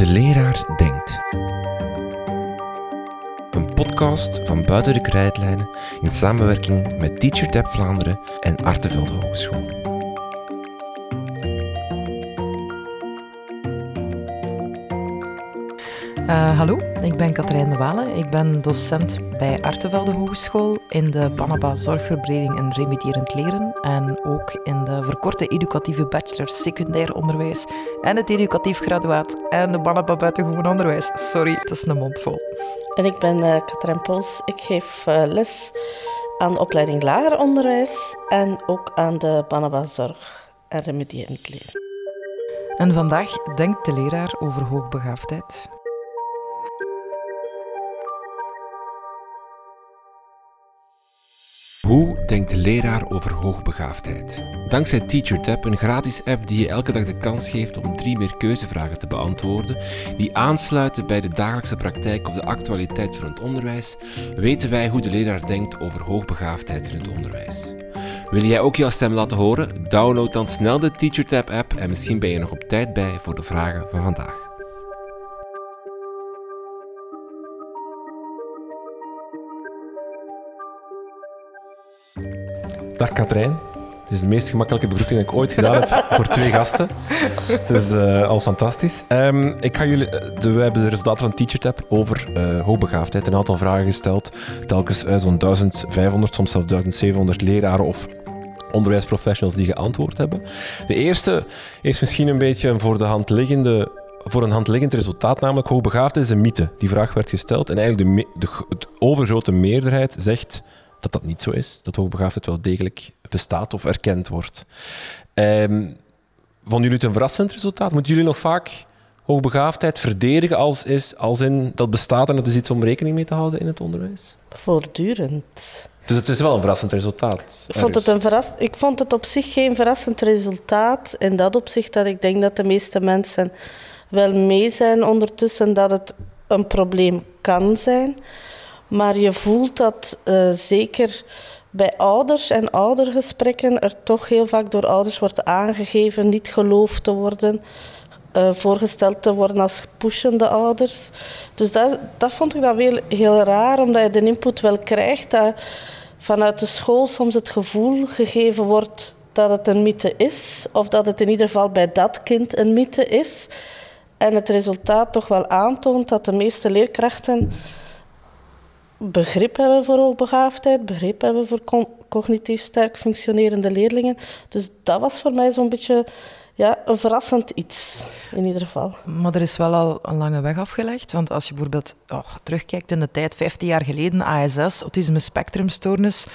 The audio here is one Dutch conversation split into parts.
De leraar denkt. Een podcast van Buiten de Krijtlijnen in samenwerking met TeacherTap Vlaanderen en Artevelde Hogeschool. Uh, hallo, ik ben Katrijn de Walen. Ik ben docent bij Artevelde Hogeschool in de Banaba Zorgverbreding en Remedierend Leren en ook in de verkorte educatieve bachelor secundair onderwijs en het educatief graduaat en de Banaba buitengewoon onderwijs. Sorry, het is een mond vol. En ik ben uh, Katrijn Pols. Ik geef uh, les aan de opleiding lager onderwijs en ook aan de Banaba Zorg en Remedierend Leren. En vandaag denkt de leraar over hoogbegaafdheid. Hoe denkt de leraar over hoogbegaafdheid? Dankzij TeacherTap, een gratis app die je elke dag de kans geeft om drie meer keuzevragen te beantwoorden, die aansluiten bij de dagelijkse praktijk of de actualiteit van het onderwijs, weten wij hoe de leraar denkt over hoogbegaafdheid in het onderwijs. Wil jij ook jouw stem laten horen? Download dan snel de TeacherTap app en misschien ben je nog op tijd bij voor de vragen van vandaag. Dag Katrijn. Dit is de meest gemakkelijke begroeting die ik ooit gedaan heb voor twee gasten. Het is uh, al fantastisch. Um, ik ga jullie, de, we hebben de resultaten van TeacherTap over uh, hoogbegaafdheid. Een aantal vragen gesteld. Telkens uh, zo'n 1500, soms zelfs 1700 leraren of onderwijsprofessionals die geantwoord hebben. De eerste is misschien een beetje een voor de hand liggende voor een hand liggend resultaat, namelijk hoogbegaafdheid is een mythe. Die vraag werd gesteld en eigenlijk de, de, de overgrote meerderheid zegt dat dat niet zo is. Dat hoogbegaafdheid wel degelijk bestaat of erkend wordt. Um, vonden jullie het een verrassend resultaat? Moeten jullie nog vaak hoogbegaafdheid verdedigen als, is, als in dat bestaat en dat is iets om rekening mee te houden in het onderwijs? Voortdurend. Dus het is wel een verrassend resultaat. Ik vond, het een verras, ik vond het op zich geen verrassend resultaat. In dat opzicht dat ik denk dat de meeste mensen wel mee zijn ondertussen dat het een probleem kan zijn. Maar je voelt dat uh, zeker bij ouders en oudergesprekken er toch heel vaak door ouders wordt aangegeven niet geloofd te worden, uh, voorgesteld te worden als pushende ouders. Dus dat, dat vond ik dan weer heel raar, omdat je de input wel krijgt dat vanuit de school soms het gevoel gegeven wordt dat het een mythe is, of dat het in ieder geval bij dat kind een mythe is. En het resultaat toch wel aantoont dat de meeste leerkrachten begrip hebben voor hoogbegaafdheid, begrip hebben voor cognitief sterk functionerende leerlingen. Dus dat was voor mij zo'n beetje ja, een verrassend iets, in ieder geval. Maar er is wel al een lange weg afgelegd. Want als je bijvoorbeeld oh, terugkijkt in de tijd, 15 jaar geleden, ASS, autisme spectrumstoornis,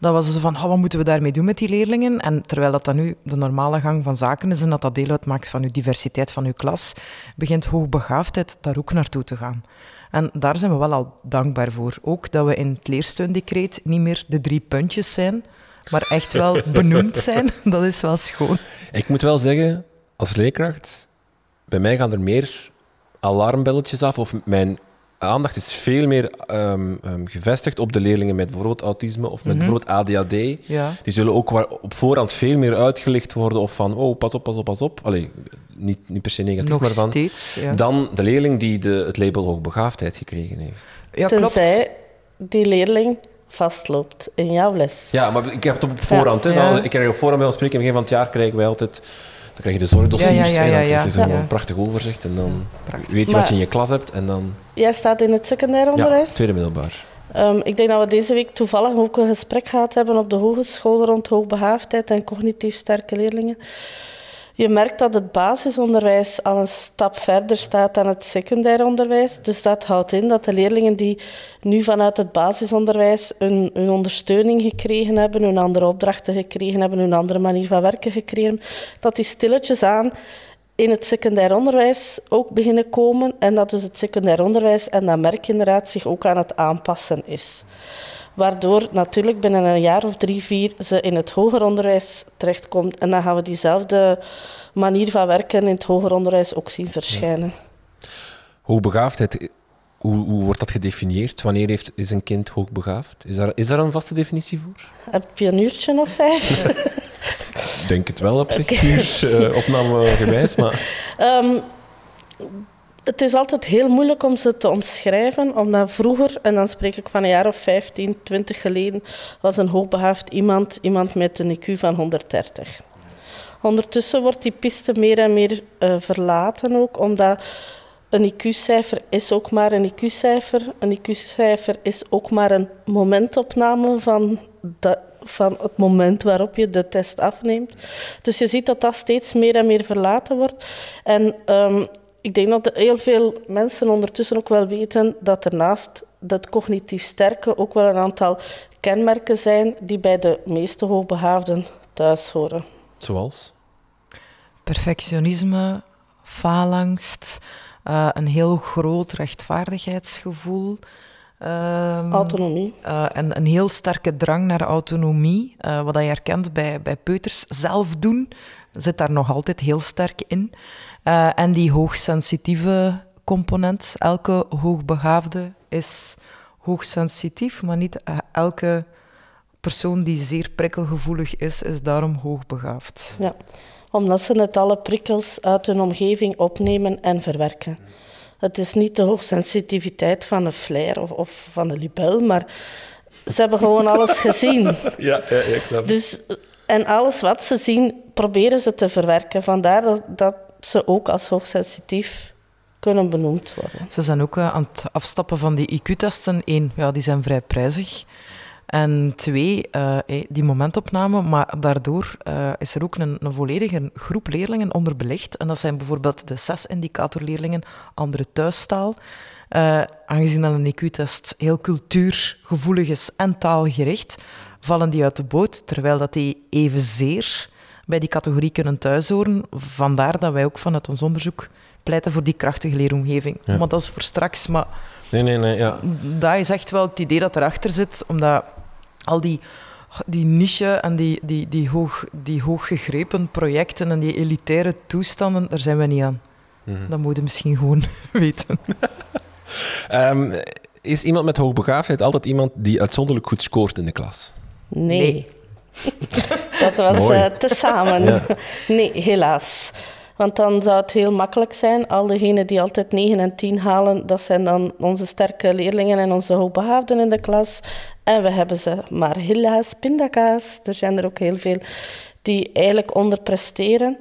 dan was zo van, oh, wat moeten we daarmee doen met die leerlingen? En terwijl dat dan nu de normale gang van zaken is en dat dat deel uitmaakt van uw diversiteit van uw klas, begint hoogbegaafdheid daar ook naartoe te gaan. En daar zijn we wel al dankbaar voor. Ook dat we in het leersteundecreet niet meer de drie puntjes zijn, maar echt wel benoemd zijn. Dat is wel schoon. Ik moet wel zeggen, als leerkracht, bij mij gaan er meer alarmbelletjes af of mijn aandacht is veel meer um, um, gevestigd op de leerlingen met bijvoorbeeld autisme of met mm -hmm. bijvoorbeeld ADHD. Ja. Die zullen ook op voorhand veel meer uitgelicht worden of van, oh, pas op, pas op, pas op. Allee, niet, niet per se negatief, Nog maar van... steeds, ja. Dan de leerling die de, het label hoogbegaafdheid gekregen heeft. Ja, Tenzij die leerling vastloopt in jouw les. Ja, maar ik heb het op voorhand. Ja. Hè. Ja. Ik krijg op voorhand bij ons spreken. In het begin van het jaar krijgen wij altijd... Dan krijg je de zorgdossiers Ja, ja, ja, en dan ja, krijg je zo'n ja. prachtig overzicht. En dan Prachtig. weet je Maar- wat je in je klas hebt. En dan... Jij staat in het secundair Ja, onderwijs. tweede middelbaar. Ehm, ik denk dat we deze week toevallig ook een gesprek gehad hebben op de hogeschool rond hoogbegaafdheid en cognitief sterke leerlingen. Je merkt dat het basisonderwijs al een stap verder staat dan het secundair onderwijs. Dus dat houdt in dat de leerlingen die nu vanuit het basisonderwijs hun, ondersteuning gekregen hebben, hun andere opdrachten gekregen hebben, hun andere manier van werken gekregen dat die stilletjes aan in het secundair onderwijs ook beginnen komen en dat dus het secundair onderwijs, en dat merk inderdaad, zich ook aan het aanpassen is. Waardoor natuurlijk binnen een jaar of drie, vier ze in het hoger onderwijs terechtkomt. En dan gaan we diezelfde manier van werken in het hoger onderwijs ook zien verschijnen. Hoogbegaafdheid, hoe, hoe wordt dat gedefinieerd? Wanneer heeft, is een kind hoogbegaafd? Is daar, is daar een vaste definitie voor? Heb je een uurtje of vijf? Ik denk het wel op zich, okay. opnamegewijs. Maar Ehm, het is altijd heel moeilijk om ze te omschrijven, omdat vroeger, en dan spreek ik van een jaar of 15, 20 geleden, was een hoogbegaafd iemand iemand met een IQ van 130. Ondertussen wordt die piste meer en meer uh, verlaten ook, omdat een IQ-cijfer is ook maar een IQ-cijfer. Een IQ-cijfer is ook maar een momentopname van, de, van het moment waarop je de test afneemt. Dus je ziet dat dat steeds meer en meer verlaten wordt. En um, ik denk dat heel veel mensen ondertussen ook wel weten dat er naast dat cognitief sterke ook wel een aantal kenmerken zijn die bij de meeste hoogbegaafden thuis horen. Zoals? Perfectionisme, faalangst, uh, een heel groot rechtvaardigheidsgevoel. Um, autonomie. Uh, en een heel sterke drang naar autonomie. Uh, wat je herkent bij, bij peuters zelf doen, zit daar nog altijd heel sterk in. Uh, en die hoogsensitieve component. Elke hoogbegaafde is hoogsensitief, maar niet elke persoon die zeer prikkelgevoelig is, is daarom hoogbegaafd. Ja, omdat ze net alle prikkels uit hun omgeving opnemen en verwerken. Het is niet de hoogsensitiviteit van een flair of, of van een libel, maar ze hebben gewoon alles gezien. Ja, ja, ja klopt. Dus, en alles wat ze zien, proberen ze te verwerken. Vandaar dat, dat ze ook als hoogsensitief kunnen benoemd worden. Ze zijn ook uh, aan het afstappen van die IQ-testen. Eén, ja, die zijn vrij prijzig. En twee, uh, die momentopname, maar daardoor is er ook een, een, volledige groep leerlingen onderbelicht. En dat zijn bijvoorbeeld de zes indicatorleerlingen, andere thuistaal. Aangezien dat een IQ-test heel cultuurgevoelig is en taalgericht, vallen die uit de boot, terwijl dat die evenzeer bij die categorie kunnen thuishoren. Vandaar dat wij ook vanuit ons onderzoek pleiten voor die krachtige leeromgeving. Ja. Maar dat is voor straks. Maar nee, nee, nee, ja. dat is echt wel het idee dat erachter zit, omdat al die, die niche en die, die, die, hoog, die hooggegrepen projecten en die elitaire toestanden, daar zijn we niet aan. Mm -hmm. Dat moet je misschien gewoon weten. um, is iemand met hoogbegaafdheid altijd iemand die uitzonderlijk goed scoort in de klas? Nee. nee. dat was uh, te samen. Ja. Nee, helaas. Want dan zou het heel makkelijk zijn. Al diegenen die altijd 9 en 10 halen, dat zijn dan onze sterke leerlingen en onze hoogbegaafden in de klas. En we hebben ze maar helaas pindakaas. Er zijn er ook heel veel die eigenlijk onderpresteren.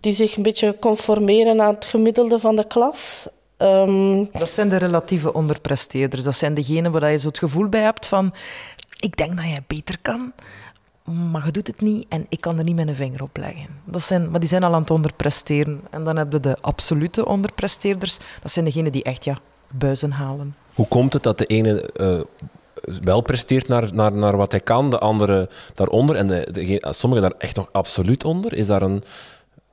Die zich een beetje conformeren aan het gemiddelde van de klas. Um, dat zijn de relatieve onderpresteerders. Dat zijn degenen waar je zo het gevoel bij hebt van... Ik denk dat jij beter kan maar je doet het niet en ik kan er niet mijn vinger op leggen. Dat zijn, maar die zijn al aan het onderpresteren. En dan heb je de absolute onderpresteerders. Dat zijn degenen die echt ja, buizen halen. Hoe komt het dat de ene uh, wel presteert naar, naar, naar wat hij kan, de andere daaronder en de, de, sommigen daar echt nog absoluut onder? Is daar een,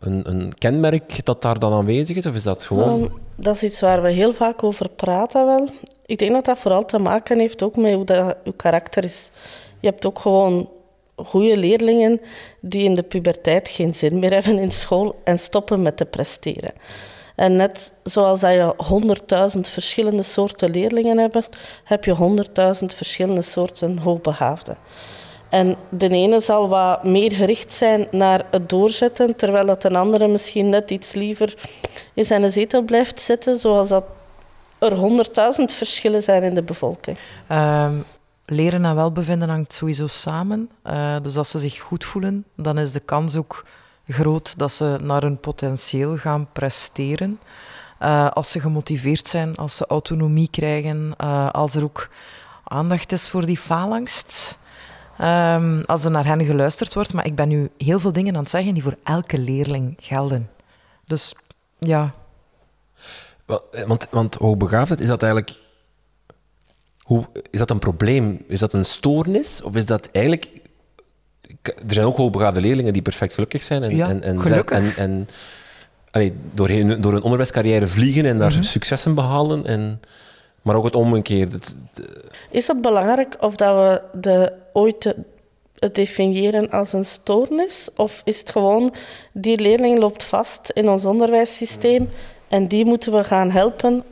een, een kenmerk dat daar dan aanwezig is of is dat gewoon... Dat is iets waar we heel vaak over praten wel. Ik denk dat dat vooral te maken heeft ook met hoe dat, karakter is. Je hebt ook gewoon goede leerlingen die in de puberteit geen zin meer hebben in school en stoppen met te presteren. En net zoals dat je honderdduizend verschillende soorten leerlingen hebt, heb je honderdduizend verschillende soorten hoogbegaafden. En de ene zal wat meer gericht zijn naar het doorzetten, terwijl dat een andere misschien net iets liever in zijn zetel blijft zitten, zoals dat er honderdduizend verschillen zijn in de bevolking. Um, leren en welbevinden hangt sowieso samen. Uh, dus als ze zich goed voelen, dan is de kans ook groot dat ze naar hun potentieel gaan presteren. Uh, als ze gemotiveerd zijn, als ze autonomie krijgen, uh, als er ook aandacht is voor die faalangst. Um, als er naar hen geluisterd wordt. Maar ik ben nu heel veel dingen aan het zeggen die voor elke leerling gelden. Dus ja. Want, want hoogbegaafdheid, is dat eigenlijk hoe, is dat een probleem? Is dat een stoornis? Of is dat eigenlijk... Er zijn ook hoogbegaafde leerlingen die perfect gelukkig zijn. En, ja, en, en, gelukkig. en, en door, hun, door onderwijscarrière vliegen en daar mm -hmm. successen behalen. En, maar ook het omgekeerde. Is het belangrijk of dat we de, ooit het definiëren als een stoornis? Of is het gewoon, die leerling loopt vast in ons onderwijssysteem en die moeten we gaan helpen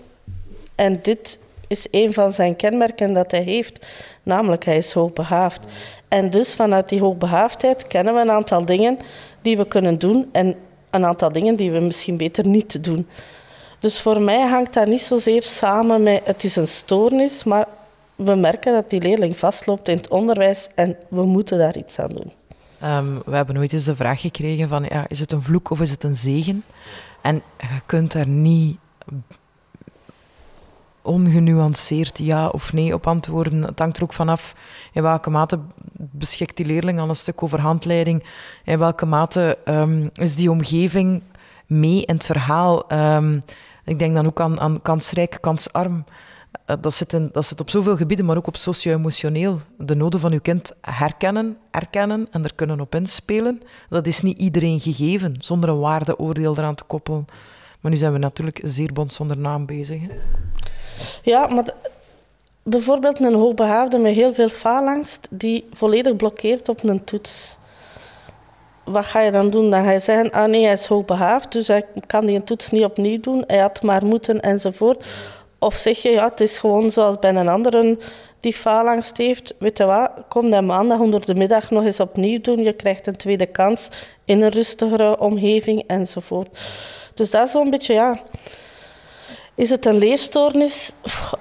en dit is een van zijn kenmerken dat hij heeft, namelijk hij is hoogbehaafd. En dus vanuit die hoogbehaafdheid kennen we een aantal dingen die we kunnen doen en een aantal dingen die we misschien beter niet doen. Dus voor mij hangt dat niet zozeer samen met het is een stoornis, maar we merken dat die leerling vastloopt in het onderwijs en we moeten daar iets aan doen. Ehm, we hebben ooit eens de vraag gekregen van, ja, is het een vloek of is het een zegen? En je kunt daar niet ongenuanceerd ja of nee op antwoorden. Het hangt er ook vanaf in welke mate beschikt die leerling aan een stuk over handleiding. In welke mate ehm, is die omgeving mee in het verhaal. Um, ik denk dan ook aan, aan kansrijk, kansarm. Uh, dat, zit in, dat zit op zoveel gebieden, maar ook op socio-emotioneel. De noden van uw kind herkennen, erkennen en er kunnen op inspelen. Dat is niet iedereen gegeven, zonder een waardeoordeel eraan te koppelen. Maar nu zijn we natuurlijk zeer bond zonder naam bezig. Ja, maar bijvoorbeeld een hoogbehaafde met heel veel faalangst, die volledig blokkeert op een toets. Wat ga je dan doen? Dan ga je zeggen, ah nee, hij is hoogbehaafd, dus hij kan die toets niet opnieuw doen. Hij had maar moeten enzovoort. Of zeg je, ja, het is gewoon zoals bij een andere die faalangst heeft. Weet je wat, kom dan maandag onder de middag nog eens opnieuw doen. Je krijgt een tweede kans in een rustigere omgeving enzovoort. Dus dat is zo'n beetje, ja... Is het een leerstoornis?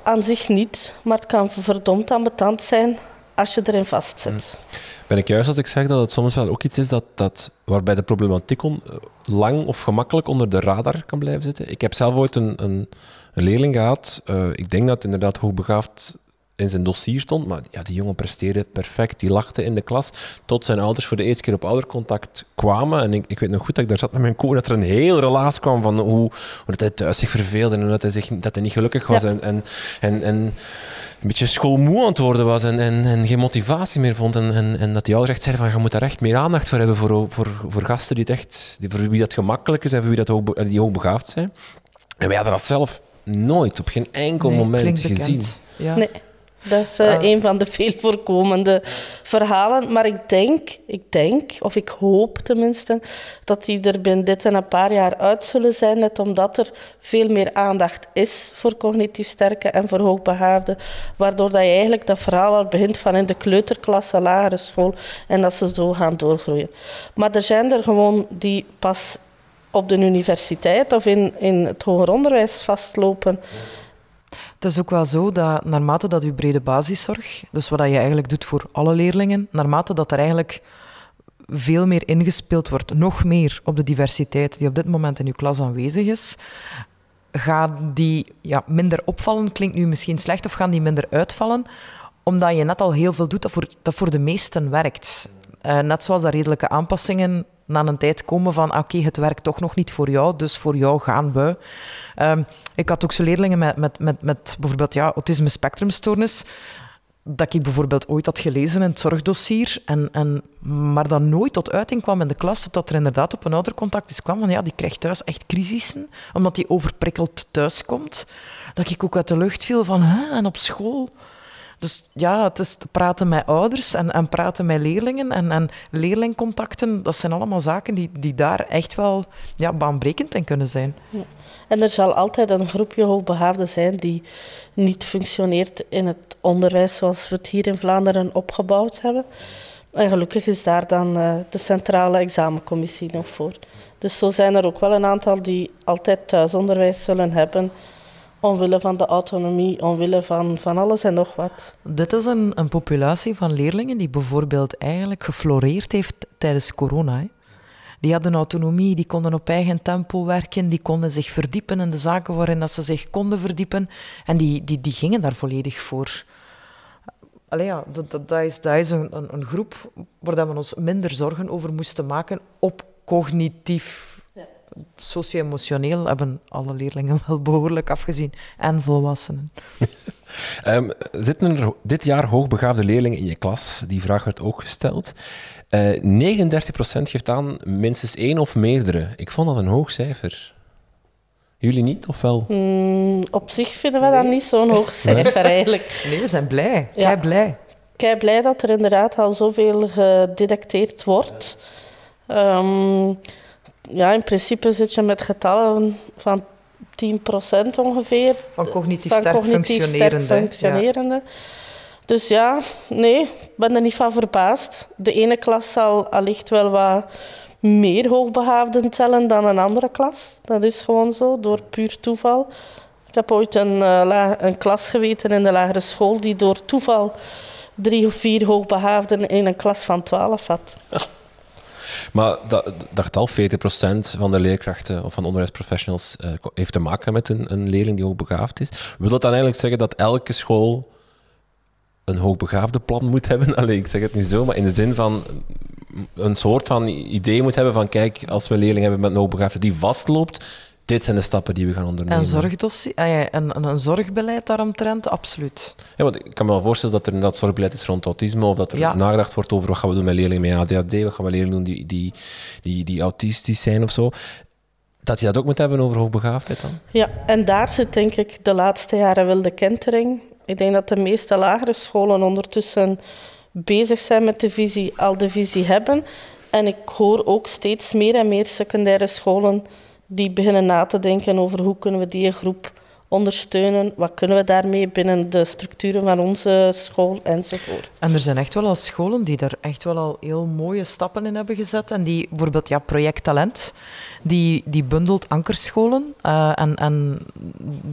Aan zich niet, maar het kan verdomd ambetant zijn als je erin vastzit. Hm. Ben ik juist als ik zeg dat het soms wel ook iets is dat, dat, waarbij de problematiek on, lang of gemakkelijk onder de radar kan blijven zitten? Ik heb zelf ooit een, een, een leerling gehad, uh, ik denk dat het inderdaad hoogbegaafd in zijn dossier stond. Maar ja, die jongen presteerde perfect. Die lachte in de klas. Tot zijn ouders voor de eerste keer op oudercontact kwamen. En ik, ik weet nog goed dat ik daar zat met mijn co. Dat er een heel relaas kwam van hoe, hoe dat hij thuis zich verveelde. En dat hij, zich, dat hij niet gelukkig was. En, en, en, en een beetje schoolmoe aan het worden was. En, en, en geen motivatie meer vond. En, en, en dat die ouders echt zeiden van je moet daar echt meer aandacht voor hebben. Voor, voor, voor gasten die het echt, die, voor wie dat gemakkelijk is en voor wie dat hoog, die hoogbegaafd zijn. En wij hadden dat zelf nooit op geen enkel moment gezien. Ja. Nee. Dat is uh, een van de veel voorkomende verhalen. Maar ik denk, ik denk, of ik hoop tenminste, dat die er binnen dit en een paar jaar uit zullen zijn. Net omdat er veel meer aandacht is voor cognitief sterke en voor hoogbegaafden. Waardoor dat je eigenlijk dat verhaal al begint van in de kleuterklasse, lagere school. En dat ze zo gaan doorgroeien. Maar er zijn er gewoon die pas op de universiteit of in, in het hoger onderwijs vastlopen. Het is ook wel zo dat naarmate dat je brede basiszorg, dus wat je eigenlijk doet voor alle leerlingen, naarmate dat er eigenlijk veel meer ingespeeld wordt, nog meer op de diversiteit die op dit moment in je klas aanwezig is, gaat die ja, minder opvallen, klinkt nu misschien slecht, of gaan die minder uitvallen, omdat je net al heel veel doet dat voor, dat voor de meesten werkt. Uh, net zoals dat redelijke aanpassingen na een tijd komen van oké, het werkt toch nog niet voor jou, dus voor jou gaan we. Um, ik had ook zo leerlingen met, met, met, met bijvoorbeeld ja, autisme spectrumstoornis, dat ik bijvoorbeeld ooit had gelezen in het zorgdossier, en, en, maar dat nooit tot uiting kwam in de klas, totdat er inderdaad op een oudercontact is kwam van ja, die krijgt thuis echt crisissen, omdat die overprikkeld thuis komt. Dat ik ook uit de lucht viel van, en op school... Dus ja, het is praten met ouders en, en praten met leerlingen en, en leerlingcontacten, dat zijn allemaal zaken die, die daar echt wel ja, baanbrekend in kunnen zijn. Ja. En er zal altijd een groepje hoogbegaafden zijn die niet functioneert in het onderwijs zoals we het hier in Vlaanderen opgebouwd hebben. En gelukkig is daar dan uh, de centrale examencommissie nog voor. Dus zo zijn er ook wel een aantal die altijd thuisonderwijs zullen hebben Omwille van de autonomie, omwille van, van alles en nog wat. Dit is een, een populatie van leerlingen die bijvoorbeeld eigenlijk gefloreerd heeft tijdens corona. Die hadden autonomie, die konden op eigen tempo werken, die konden zich verdiepen in de zaken waarin dat ze zich konden verdiepen. En die, die, die gingen daar volledig voor. Allee, ja, dat, dat, dat, is, dat is een, een, een groep waar we ons minder zorgen over moesten maken op cognitief socio-emotioneel hebben alle leerlingen wel behoorlijk afgezien. En volwassenen. um, zitten er dit jaar hoogbegaafde leerlingen in je klas? Die vraag werd ook gesteld. Uh, eh, 39% geeft aan minstens één of meerdere. Ik vond dat een hoog cijfer. Jullie niet, of wel? Mm, op zich vinden we dat niet zo'n hoog cijfer eigenlijk. Nee, we zijn blij. Ja. Kei blij. Kei blij dat er inderdaad al zoveel gedetecteerd wordt. Um, ja, in principe zit je met getallen van 10% ongeveer. Van cognitief sterk cognitief functionerende. Sterk functionerende. Dus ja, nee, ik ben er niet van verbaasd. De ene klas zal allicht wel wat meer hoogbegaafden tellen dan een andere klas. Dat is gewoon zo, door puur toeval. Ik heb ooit een, uh, een klas geweten in de lagere school die door toeval drie of vier hoogbegaafden in een klas van twaalf had. Maar dat, dat getal, 40% van de leerkrachten of van onderwijsprofessionals, uh, heeft te maken met een, een leerling die hoogbegaafd is. Wil dat dan eigenlijk zeggen dat elke school een hoogbegaafde plan moet hebben? Alleen ik zeg het niet zo, maar in de zin van een soort van idee moet hebben van kijk, als we een leerling hebben met een hoogbegaafde die vastloopt, dit zijn de stappen die we gaan ondernemen. Een, zorgdossier, ah ja, een, een, zorgbeleid daaromtrent, absoluut. Ja, want ik kan me wel voorstellen dat er dat zorgbeleid is rond autisme, of dat er nagedacht wordt over wat gaan we doen met leerlingen met ADHD, wat gaan we leerlingen doen die, die, die, die autistisch zijn of zo. Dat je dat ook moet hebben over hoogbegaafdheid dan? Ja, en daar zit denk ik de laatste jaren wel de kentering. Ik denk dat de meeste lagere scholen ondertussen bezig zijn met de visie, al de visie hebben. En ik hoor ook steeds meer en meer secundaire scholen die beginnen na te denken over hoe kunnen we die groep ondersteunen, wat kunnen we daarmee binnen de structuren van onze school enzovoort. En er zijn echt wel al scholen die daar echt wel al heel mooie stappen in hebben gezet. En die bijvoorbeeld ja, Project Talent, die, die bundelt ankerscholen uh, en, en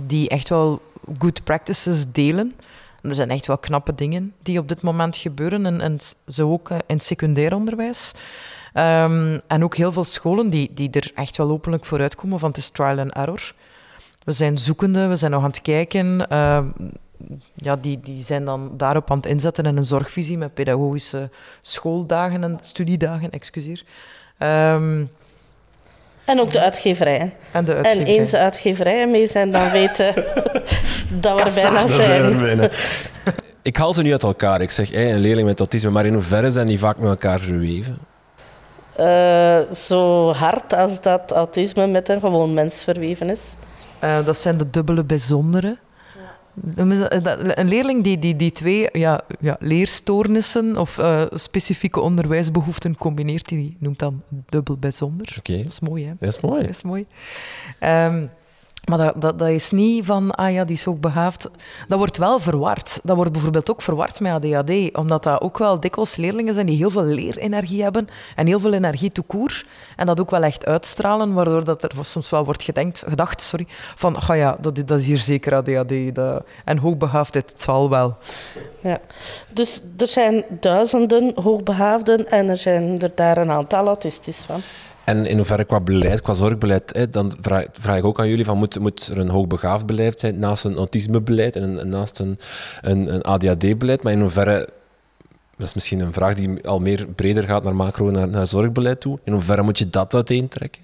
die echt wel good practices delen. er zijn echt wel knappe dingen die op dit moment gebeuren en, en zo ook uh, in secundair onderwijs. Um, en ook heel veel scholen die, die er echt wel openlijk voor uitkomen van het is trial and error. We zijn zoekende, we zijn nog aan het kijken. Uh, ja, die, die zijn dan daarop aan het inzetten in een zorgvisie met pedagogische schooldagen en studiedagen, excuseer. Um, en ook de uitgeverijen. En, de uitgeverijen. en eens de uitgeverijen mee zijn, dan weten dat we er bijna zijn. Ik haal ze nu uit elkaar. Ik zeg, hey, een leerling met autisme, maar in hoeverre zijn die vaak met elkaar verweven? Uh, zo hard als dat autisme met een gewoon mens verweven is. Uh, dat zijn de dubbele bijzondere. Een leerling die die, die twee ja, ja, leerstoornissen of uh, specifieke onderwijsbehoeften combineert, die noemt dan dubbel bijzonder. Okay. Dat is mooi, hè? Dat is mooi. Dat is mooi. Um, maar dat, dat, is niet van, ah ja, die is ook begaafd. Dat wordt wel verward. Dat wordt bijvoorbeeld ook verward met ADHD, omdat dat ook wel dikwijls leerlingen zijn die heel veel leerenergie hebben en heel veel energie toekoer. En dat ook wel echt uitstralen, waardoor dat er soms wel wordt gedacht sorry, van, ah ja, dat, dat is hier zeker ADHD. En hoogbegaafdheid, het zal wel. Ja, dus er zijn duizenden hoogbegaafden en er zijn er daar een aantal autistisch van. En in hoeverre qua beleid, qua zorgbeleid, hè, dan vraag, vraag, ik ook aan jullie: van, moet, moet er een hoogbegaafd beleid zijn naast een autismebeleid en, en naast een, een, een ADHD-beleid? Maar in hoeverre, dat is misschien een vraag die al meer breder gaat naar macro, naar, naar zorgbeleid toe. In hoeverre moet je dat uiteentrekken?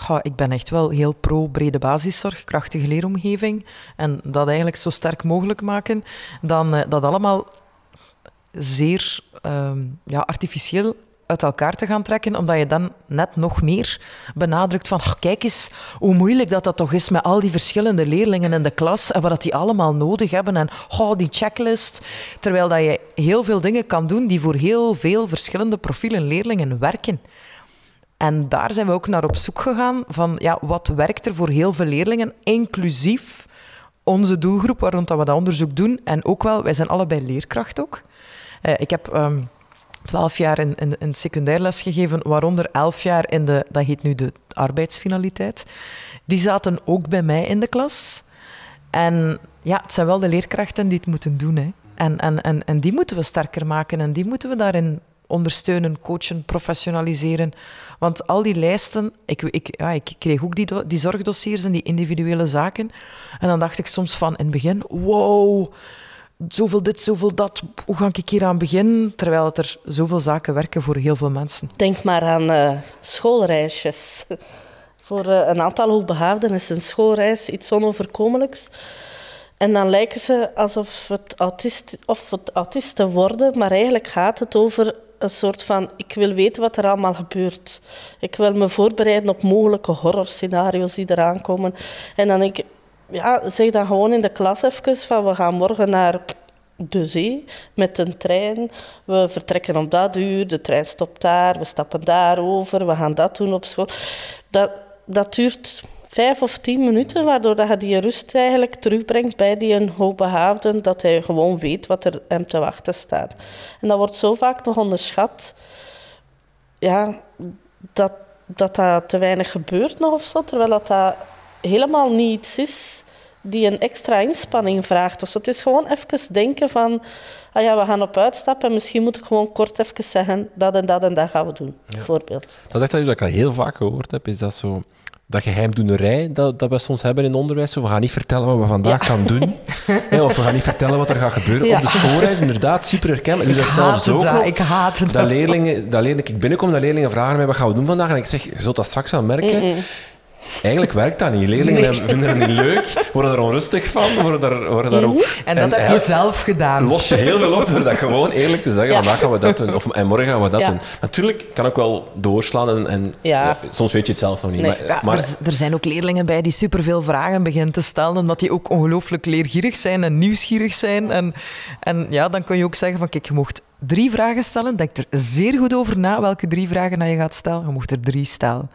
Goh, ik ben echt wel heel pro-brede basiszorg, krachtige leeromgeving. En dat eigenlijk zo sterk mogelijk maken. Dan uh, dat allemaal zeer um, ja, artificieel uit elkaar te gaan trekken, omdat je dan net nog meer benadrukt van kijk eens hoe moeilijk dat, dat toch is met al die verschillende leerlingen in de klas en wat die allemaal nodig hebben en oh, die checklist. Terwijl dat je heel veel dingen kan doen die voor heel veel verschillende profielen leerlingen werken. En daar zijn we ook naar op zoek gegaan van ja, wat werkt er voor heel veel leerlingen, inclusief onze doelgroep waar we dat onderzoek doen. En ook wel, wij zijn allebei leerkracht ook. Uh, ik heb... Um, twaalf jaar in, in, secundair les gegeven, waaronder elf jaar in de, dat heet nu de arbeidsfinaliteit. Die zaten ook bij mij in de klas. En ja, het zijn wel de leerkrachten die het moeten doen. Hè. En, en, en, en die moeten we sterker maken en die moeten we daarin ondersteunen, coachen, professionaliseren. Want al die lijsten, ik, ik, ja, ik kreeg ook die, die zorgdossiers en die individuele zaken. En dan dacht ik soms van in het begin, wow, zoveel dit, zoveel dat. Hoe ga ik hier aan beginnen? Terwijl er zoveel zaken werken voor heel veel mensen. Denk maar aan uh, schoolreisjes. voor uh, een aantal hoogbehaafden is een schoolreis iets onoverkomelijks. En dan lijken ze alsof het, autist, of het autisten worden, maar eigenlijk gaat het over een soort van: ik wil weten wat er allemaal gebeurt. Ik wil me voorbereiden op mogelijke horrorscenario's die eraan komen. En dan ik, ja, zeg dan gewoon in de klas even van we gaan morgen naar de zee met een trein. We vertrekken om dat uur, de trein stopt daar, we stappen daar over, we gaan dat doen op school. Dat, dat duurt vijf of tien minuten, waardoor dat je die rust eigenlijk terugbrengt bij die een hoogbehaafden, dat hij gewoon weet wat er hem te wachten staat. En dat wordt zo vaak nog onderschat. Ja, dat, dat dat te weinig gebeurt nog of zo, terwijl dat, dat helemaal niet iets is die een extra inspanning vraagt. Of zo. Het is gewoon even denken van, ah ja, we gaan op uitstappen en misschien moet ik gewoon kort even zeggen, dat en dat en dat gaan we doen, bijvoorbeeld. Dat is echt iets dat ik al heel vaak gehoord heb, is dat zo dat geheimdoenerij dat, dat we soms hebben in onderwijs. we gaan niet vertellen wat we vandaag gaan doen. of we gaan niet vertellen wat er gaat gebeuren op de schoolreis. Inderdaad, super herkenbaar. Ik, zelfs ook dat. ik haat het. Dat leerlingen, dat leerlingen, ik binnenkom, dat leerlingen vragen mij, wat gaan we doen vandaag? En ik zeg, je zult dat straks wel merken. Eigenlijk werkt dat niet. Leerlingen vinden het niet leuk, worden er onrustig van, worden daar, worden daar ook... En dat heb je zelf gedaan. Los je heel veel op door dat gewoon eerlijk te zeggen, vandaag gaan we dat doen, of en morgen gaan we dat doen. Natuurlijk kan ik wel doorslaan en, en ja. soms weet je het zelf nog niet. Maar, maar er, er, zijn ook leerlingen bij die superveel vragen beginnen te stellen, omdat die ook ongelooflijk leergierig zijn en nieuwsgierig zijn. En, en ja, dan kun je ook zeggen van, kijk, je mocht drie vragen stellen. Denk er zeer goed over na welke drie vragen je gaat stellen. Je mocht er drie stellen.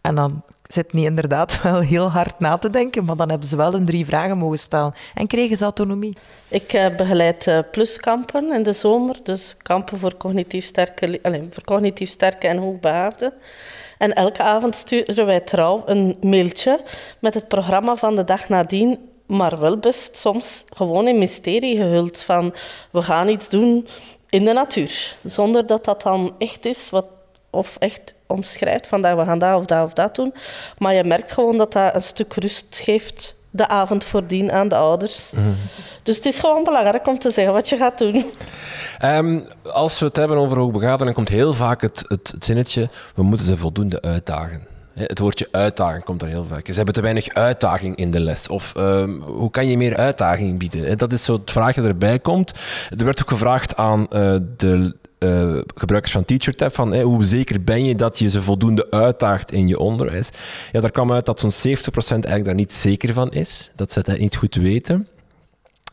En dan zit niet inderdaad wel heel hard na te denken, maar dan hebben ze wel een drie vragen mogen stellen en kregen ze autonomie. Ik uh, begeleid uh, pluskampen in de zomer, dus kampen voor cognitief sterke, allez, voor cognitief sterke en hoogbegaafden. En elke avond sturen wij trouw een mailtje met het programma van de dag nadien, maar wel best soms gewoon in mysterie gehuld van we gaan iets doen in de natuur, zonder dat dat dan echt is wat of echt omschrijft van dat we gaan dat of dat of dat doen. Maar je merkt gewoon dat dat een stuk rust geeft de avond voordien aan de ouders. Mhm. Dus het is gewoon belangrijk om te zeggen wat je gaat doen. Ehm, als we het hebben over hoogbegaafden, dan komt heel vaak het, het, het zinnetje, we moeten ze voldoende uitdagen. Het woordje uitdaging komt er heel vaak. Ze hebben te weinig uitdaging in de les. Of ehm, hoe kan je meer uitdaging bieden? Dat is zo het vraag dat erbij komt. Er werd ook gevraagd aan uh, de uh, gebruikers van TeacherTap van hoe zeker ben je dat je ze voldoende uitdaagt in je onderwijs. Ja, daar kwam uit dat zo'n 70% eigenlijk daar niet zeker van is. Dat ze het niet goed weten.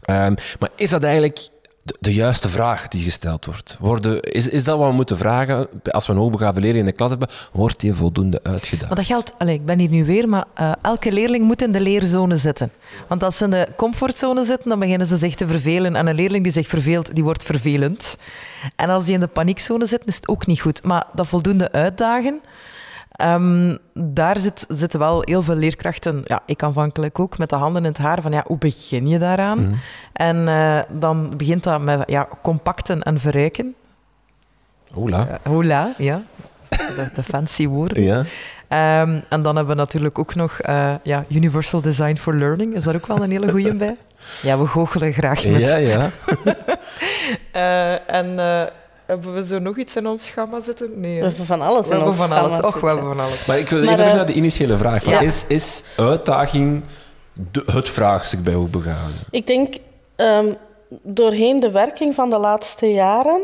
Um, maar is dat eigenlijk de, juiste vraag die gesteld wordt? Worden, is, is dat wat we moeten vragen als we een hoogbegaafde leerling in de klas hebben? Wordt die voldoende uitgedaan? Maar dat geldt, allez, ik ben hier nu weer, maar uh, elke leerling moet in de leerzone zitten. Want als ze in de comfortzone zitten, dan beginnen ze zich te vervelen. En een leerling die zich verveelt, die wordt vervelend. En als die in de paniekzone zit, is het ook niet goed. Maar dat voldoende uitdagen, um, daar zit, zitten wel heel veel leerkrachten, ja, ik aanvankelijk ook, met de handen in het haar van ja, hoe begin je daaraan? Mm. En uh, dan begint dat met ja, compacten en verrijken. Hola. Uh, hola, ja. De, de fancy woorden. Ja. Um, en dan hebben we natuurlijk ook nog uh, ja, Universal Design for Learning. Is daar ook wel een hele goeie bij? Ja, we goochelen graag met. Ja, ja. uh, en hebben we zo nog iets in ons schema zitten? Nee. We hebben van alles we in ons van alles. Och, we hebben van alles. Maar ik wil even terug naar de initiële vraag. Van, ja. is, is uitdaging de, het vraagstuk bij hoogbegaafden? Ik denk, um, doorheen de werking van de laatste jaren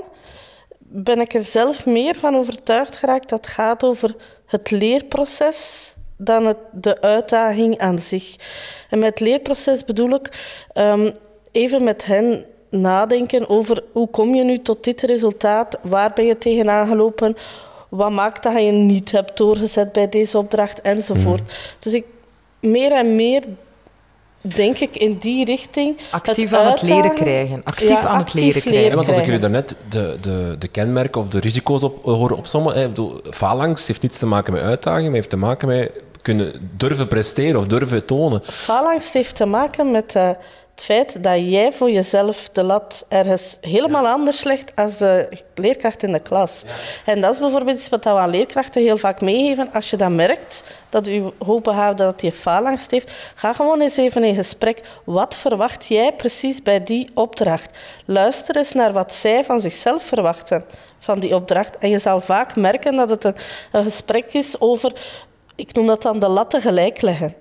ben ik er zelf meer van overtuigd geraakt dat het gaat over het leerproces dan het, de uitdaging aan zich. En met het leerproces bedoel ik um, even met hen nadenken over hoe kom je nu tot dit resultaat, waar ben je tegenaan gelopen, wat maakt dat je niet hebt doorgezet bij deze opdracht enzovoort. Mm. Dus ik meer en meer denk ik in die richting. Actief aan het leren krijgen. Actief aan het leren krijgen. want als ik jullie daarnet de, de, de kenmerken of de risico's op, horen opzommen, phalanx heeft niets te maken met uitdaging, maar heeft te maken met kunnen durven presteren of durven tonen. Phalanx heeft te maken met uh, het feit dat jij voor jezelf de lat ergens helemaal anders legt als de leerkracht in de klas. En dat is bijvoorbeeld iets wat we aan leerkrachten heel vaak meegeven. Als je dat merkt, dat je hoogbegaafde dat je faalangst heeft, ga gewoon eens even in gesprek. Wat verwacht jij precies bij die opdracht? Luister eens naar wat zij van zichzelf verwachten van die opdracht. En je zal vaak merken dat het een, een gesprek is over, ik noem dat dan de latten gelijk leggen.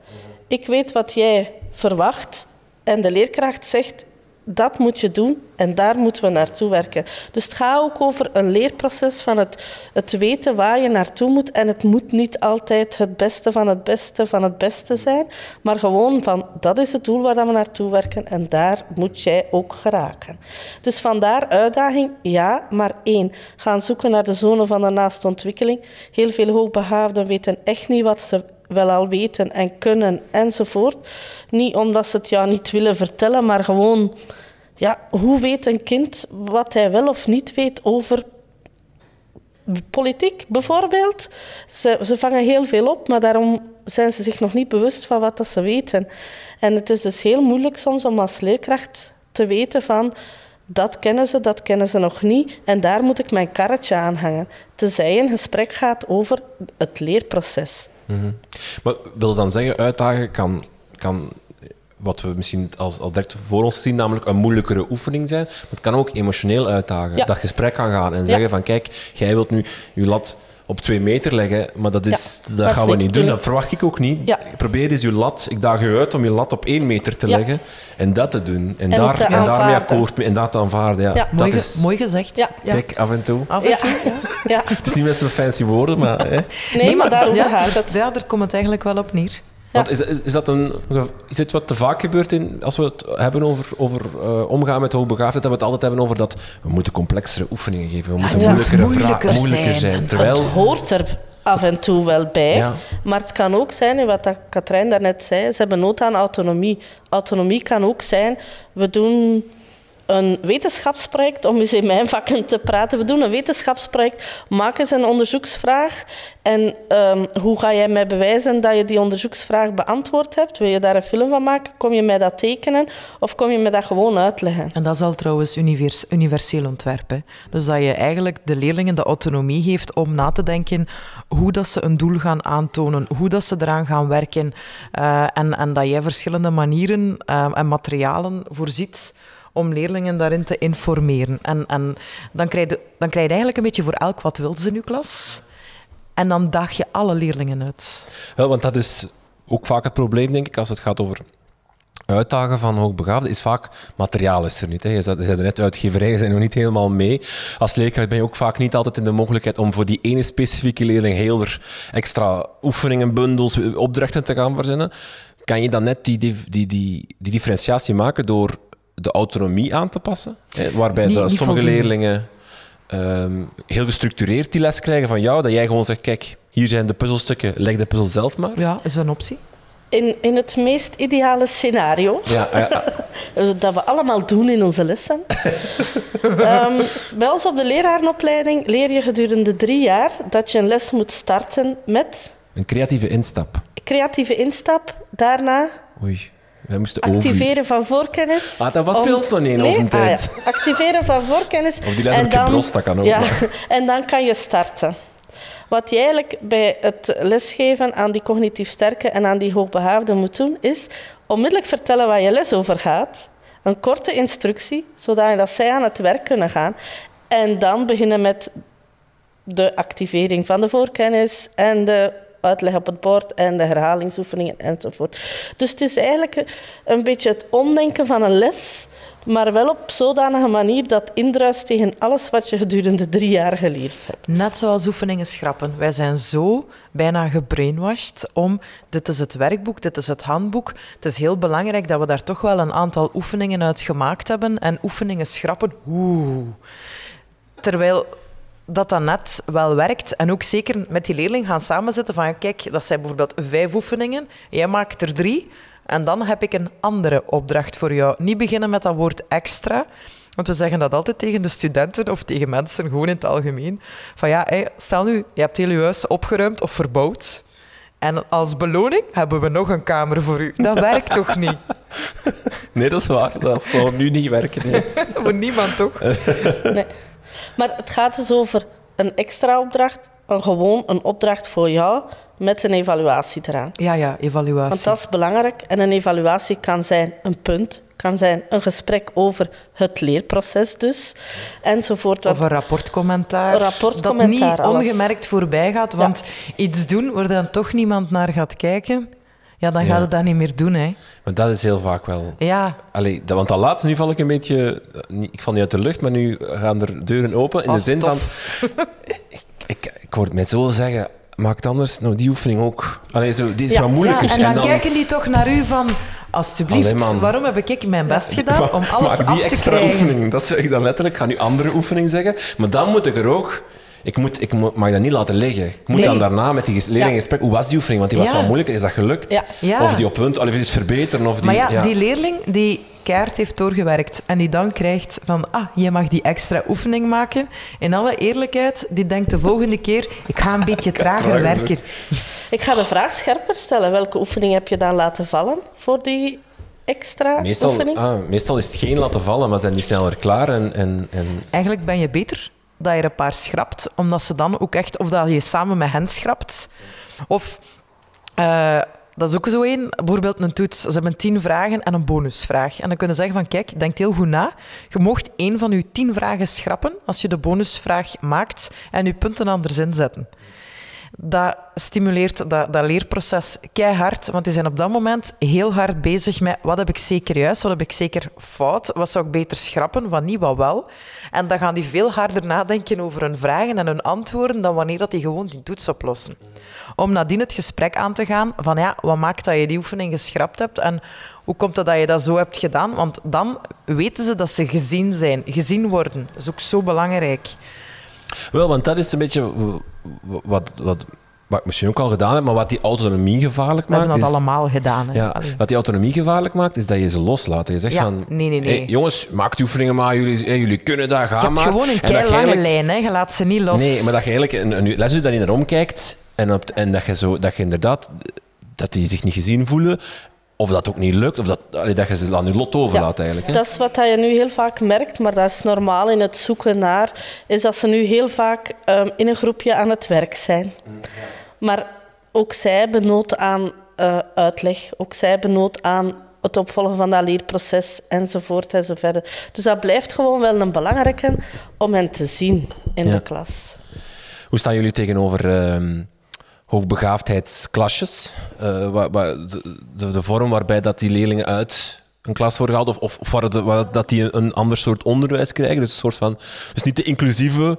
Ik weet wat jij verwacht en de leerkracht zegt, dat moet je doen en daar moeten we naartoe werken. Dus het gaat ook over een leerproces van het, het weten waar je naartoe moet. En het moet niet altijd het beste van het beste van het beste zijn, maar gewoon van dat is het doel waar we naartoe werken en daar moet jij ook geraken. Dus vandaar uitdaging, ja, maar één. Gaan zoeken naar de zone van de naaste ontwikkeling. Heel veel hoogbegaafden weten echt niet wat ze wel al weten en kunnen enzovoort. Niet omdat ze het jou niet willen vertellen, maar gewoon, ja, hoe weet een kind wat hij wel of niet weet over politiek bijvoorbeeld. Ze, ze vangen heel veel op, maar daarom zijn ze zich nog niet bewust van wat dat ze weten. En het is dus heel moeilijk soms om als leerkracht te weten van dat kennen ze, dat kennen ze nog niet. En daar moet ik mijn karretje aan hangen. Tenzij een gesprek gaat over het leerproces. Mm Maar wil dan zeggen, uitdagen kan, kan wat we misschien als, als direct voor ons zien, namelijk een moeilijkere oefening zijn. Maar het kan ook emotioneel uitdagen. Dat gesprek kan gaan en zeggen van kijk, jij wilt nu je lat op twee meter leggen, maar dat, is, dat, gaan we niet doen. Dat verwacht ik ook niet. Ja. Probeer eens je lat, ik daag je uit om je lat op één meter te leggen en dat te doen. En, daar, en daarmee akkoord en dat te aanvaarden. Ja. Mooi, dat is, mooi gezegd. Ja. Kijk, af en toe. Af en toe, ja. Het is niet met zo'n fancy woorden, maar... Hè. Nee, maar daarover gaat het. Ja, daar komt het eigenlijk wel op neer. Want is, is, dat een, is dit wat te vaak gebeurt in, als we het hebben over, over uh, omgaan met hoogbegaafdheid, dat we het altijd hebben over dat we moeten complexere oefeningen geven, we moeten moeilijkere moeilijker, moeilijker zijn. Terwijl... Het hoort er af en toe wel bij. Maar het kan ook zijn, wat Katrijn daarnet zei, ze hebben nood aan autonomie. Autonomie kan ook zijn, we doen een wetenschapsproject, om eens in mijn vakken te praten. We doen een wetenschapsproject, maken eens een onderzoeksvraag. En um, hoe ga jij mij bewijzen dat je die onderzoeksvraag beantwoord hebt? Wil je daar een film van maken? Kom je mij dat tekenen? Of kom je mij dat gewoon uitleggen? En dat is al trouwens univers universeel ontwerp. Dus dat je eigenlijk de leerlingen de autonomie geeft om na te denken hoe dat ze een doel gaan aantonen, hoe dat ze eraan gaan werken. Uh, en, en dat jij verschillende manieren uh, en materialen voorziet om leerlingen daarin te informeren. En, en dan, krijg je, dan krijg je eigenlijk een beetje voor elk wat wil ze in je klas. En dan daag je alle leerlingen uit. Wel, want dat is ook vaak het probleem, denk ik, als het gaat over uitdagen van hoogbegaafden is vaak materiaal is er niet. Hè. Je zei er net, uitgeverijen zijn nog niet helemaal mee. Als leerkracht ben je ook vaak niet altijd in de mogelijkheid om voor die ene specifieke leerling heel er extra oefeningen, bundels, opdrachten te gaan verzinnen. Kan je dan net die, die, die, die, die differentiatie maken door de autonomie aan te passen. Hè, waarbij de, sommige leerlingen ehm, heel gestructureerd die les krijgen van jou, dat jij gewoon zegt, kijk, hier zijn de puzzelstukken, leg de puzzel zelf maar. Ja, is een optie. In, in het meest ideale scenario, ja, ja. dat we allemaal doen in onze lessen. um, bij ons op de lerarenopleiding leer je gedurende drie jaar dat je een les moet starten met... Een creatieve instap. Creatieve instap, daarna... Oei Activeren van voorkennis. Ah, dat was bij ons nog niet in onze ah, tijd. Activeren van voorkennis. Of die les en dan, dat kan ook. Ja, en dan kan je starten. Wat je eigenlijk bij het lesgeven aan die cognitief sterke en aan die hoogbehaafden moet doen, is onmiddellijk vertellen waar je les over gaat. Een korte instructie, zodat zij aan het werk kunnen gaan. En dan beginnen met de activering van de voorkennis en de uitleg op het bord en de herhalingsoefeningen enzovoort. Dus het is eigenlijk een beetje het omdenken van een les, maar wel op zodanige manier dat indruist tegen alles wat je gedurende drie jaar geleerd hebt. Net zoals oefeningen schrappen. Wij zijn zo bijna gebrainwashed om, dit is het werkboek, dit is het handboek. Het is heel belangrijk dat we daar toch wel een aantal oefeningen uit gemaakt hebben. En oefeningen schrappen, oeh. Terwijl dat dat net wel werkt. En ook zeker met die leerling gaan samenzitten van kijk, dat zijn bijvoorbeeld vijf oefeningen, jij maakt er drie en dan heb ik een andere opdracht voor jou. Niet beginnen met dat woord extra, want we zeggen dat altijd tegen de studenten of tegen mensen, gewoon in het algemeen. Van ja, stel nu, je hebt heel je huis opgeruimd of verbouwd. En als beloning hebben we nog een kamer voor u. Dat werkt toch niet? Nee, dat is waar. Dat zou nu niet werken. Nee. voor niemand toch? Nee. Maar het gaat dus over een extra opdracht, een gewoon een opdracht voor jou met een evaluatie eraan. Ja, ja, evaluatie. Want dat is belangrijk. En een evaluatie kan zijn een punt, kan zijn een gesprek over het leerproces dus, enzovoort. Of een rapportcommentaar. Een rapportcommentaar, Dat niet ongemerkt voorbij gaat, want iets doen waar dan toch niemand naar gaat kijken ja, dan gaat het dat niet meer doen. Hè. Maar dat is heel vaak wel. Ja. Allee, dat, want dat laatste nu val ik een beetje. Eh, ik val niet uit de lucht, maar nu gaan er deuren open. In de zin van. ik, ik, ik hoor het mij zo zeggen. Maak anders nou die oefening ook. Allee, zo, die is wat moeilijker. Ja, en dan, kijken die toch naar u van. Alsjeblieft, waarom heb ik mijn best gedaan om alles maar af die te extra krijgen? oefening, dat zeg ik dan letterlijk. Ik ga nu andere oefening zeggen. Maar dan moet ik er ook ik, moet, ik mo- mag dat niet laten liggen. Ik moet Nee. dan daarna met die ges- leerling in gesprek. Hoe was die oefening? Want die was Ja. wel moeilijk. Is dat gelukt? Ja. Ja. Of die op punt, al is verbeteren. Of die, Maar ja, die leerling die keihard heeft doorgewerkt en die dan krijgt van, ah, je mag die extra oefening maken. In alle eerlijkheid, die denkt de volgende keer, ik ga een beetje trager trager werken. Ik ga de vraag scherper stellen. Welke oefening heb je dan laten vallen voor die extra Meestal, oefening? ah, meestal is het geen laten vallen, maar zijn die sneller klaar. En, en, en Eigenlijk ben je beter dat je een paar schrapt, omdat ze dan ook echt, of dat je samen met hen schrapt. Of, eh, dat is ook zo één, bijvoorbeeld een toets. Ze hebben tien vragen en een bonusvraag. En dan kunnen ze zeggen van, kijk, denk heel goed na. Je mocht één van je tien vragen schrappen als je de bonusvraag maakt en je punten anders inzetten. Dat stimuleert dat, dat leerproces keihard, want die zijn op dat moment heel hard bezig met wat heb ik zeker juist, wat heb ik zeker fout, wat zou ik beter schrappen, wat niet, wat wel. En dan gaan die veel harder nadenken over hun vragen en hun antwoorden dan wanneer dat die gewoon die toets oplossen. Om nadien het gesprek aan te gaan van ja, wat maakt dat je die oefening geschrapt hebt en hoe komt het dat je dat zo hebt gedaan? Want dan weten ze dat ze gezien zijn, gezien worden. Dat is ook zo belangrijk. Wel, want dat is een beetje wat, wat, wat ik misschien ook al gedaan heb, maar wat die autonomie gevaarlijk We maakt. hebben dat is, allemaal gedaan. Hè? ja, Allee. wat die autonomie gevaarlijk maakt, is dat je ze loslaat. Je zegt Ja, van, nee, nee, nee. "Hey, jongens, maak oefeningen maar, jullie, hey, jullie kunnen dat, ga Je hebt maar. gewoon een kei lange lijn, hè? je laat ze niet los. Nee, maar dat je eigenlijk een, een lesuur daarin omkijkt en, op, en dat, je zo, dat je inderdaad, dat die zich niet gezien voelen, of dat ook niet lukt, of dat, dat je ze aan je lot overlaat eigenlijk. Hè? Dat is wat je nu heel vaak merkt, maar dat is normaal in het zoeken naar, is dat ze nu heel vaak ehm, in een groepje aan het werk zijn. Maar ook zij hebben nood aan eh, uitleg, ook zij hebben nood aan het opvolgen van dat leerproces enzovoort enzoverder. Dus dat blijft gewoon wel een belangrijke om hen te zien in Ja. de klas. Hoe staan jullie tegenover ehm, hoogbegaafdheidsklasjes? Eh, wa- wa- de, de, de vorm waarbij dat die leerlingen uit een klas worden gehaald, of, of, waar waar dat die een ander soort onderwijs krijgen. Dus, een soort van, dus niet de inclusieve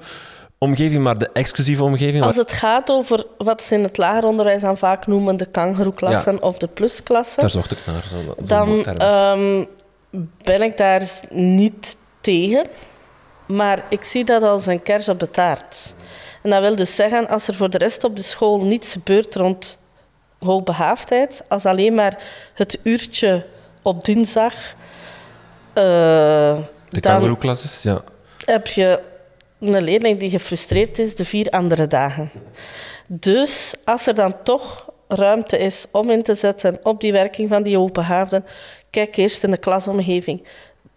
omgeving, maar de exclusieve omgeving. Als waar- het gaat over wat ze in het lager onderwijs dan vaak noemen de kangeroeklassen of de plusklassen, Daar zocht ik naar. Zo, zo'n dan ehm, ben ik daar niet tegen. Maar ik zie dat als een kers op de taart. En dat wil dus zeggen, als er voor de rest op de school niets gebeurt rond hoogbegaafdheid, als alleen maar het uurtje op dinsdag, eh, de dan kangeroeklasses, ja. heb je een leerling die gefrustreerd is de vier andere dagen. Dus als er dan toch ruimte is om in te zetten op die werking van die hoogbegaafden, kijk eerst in de klasomgeving.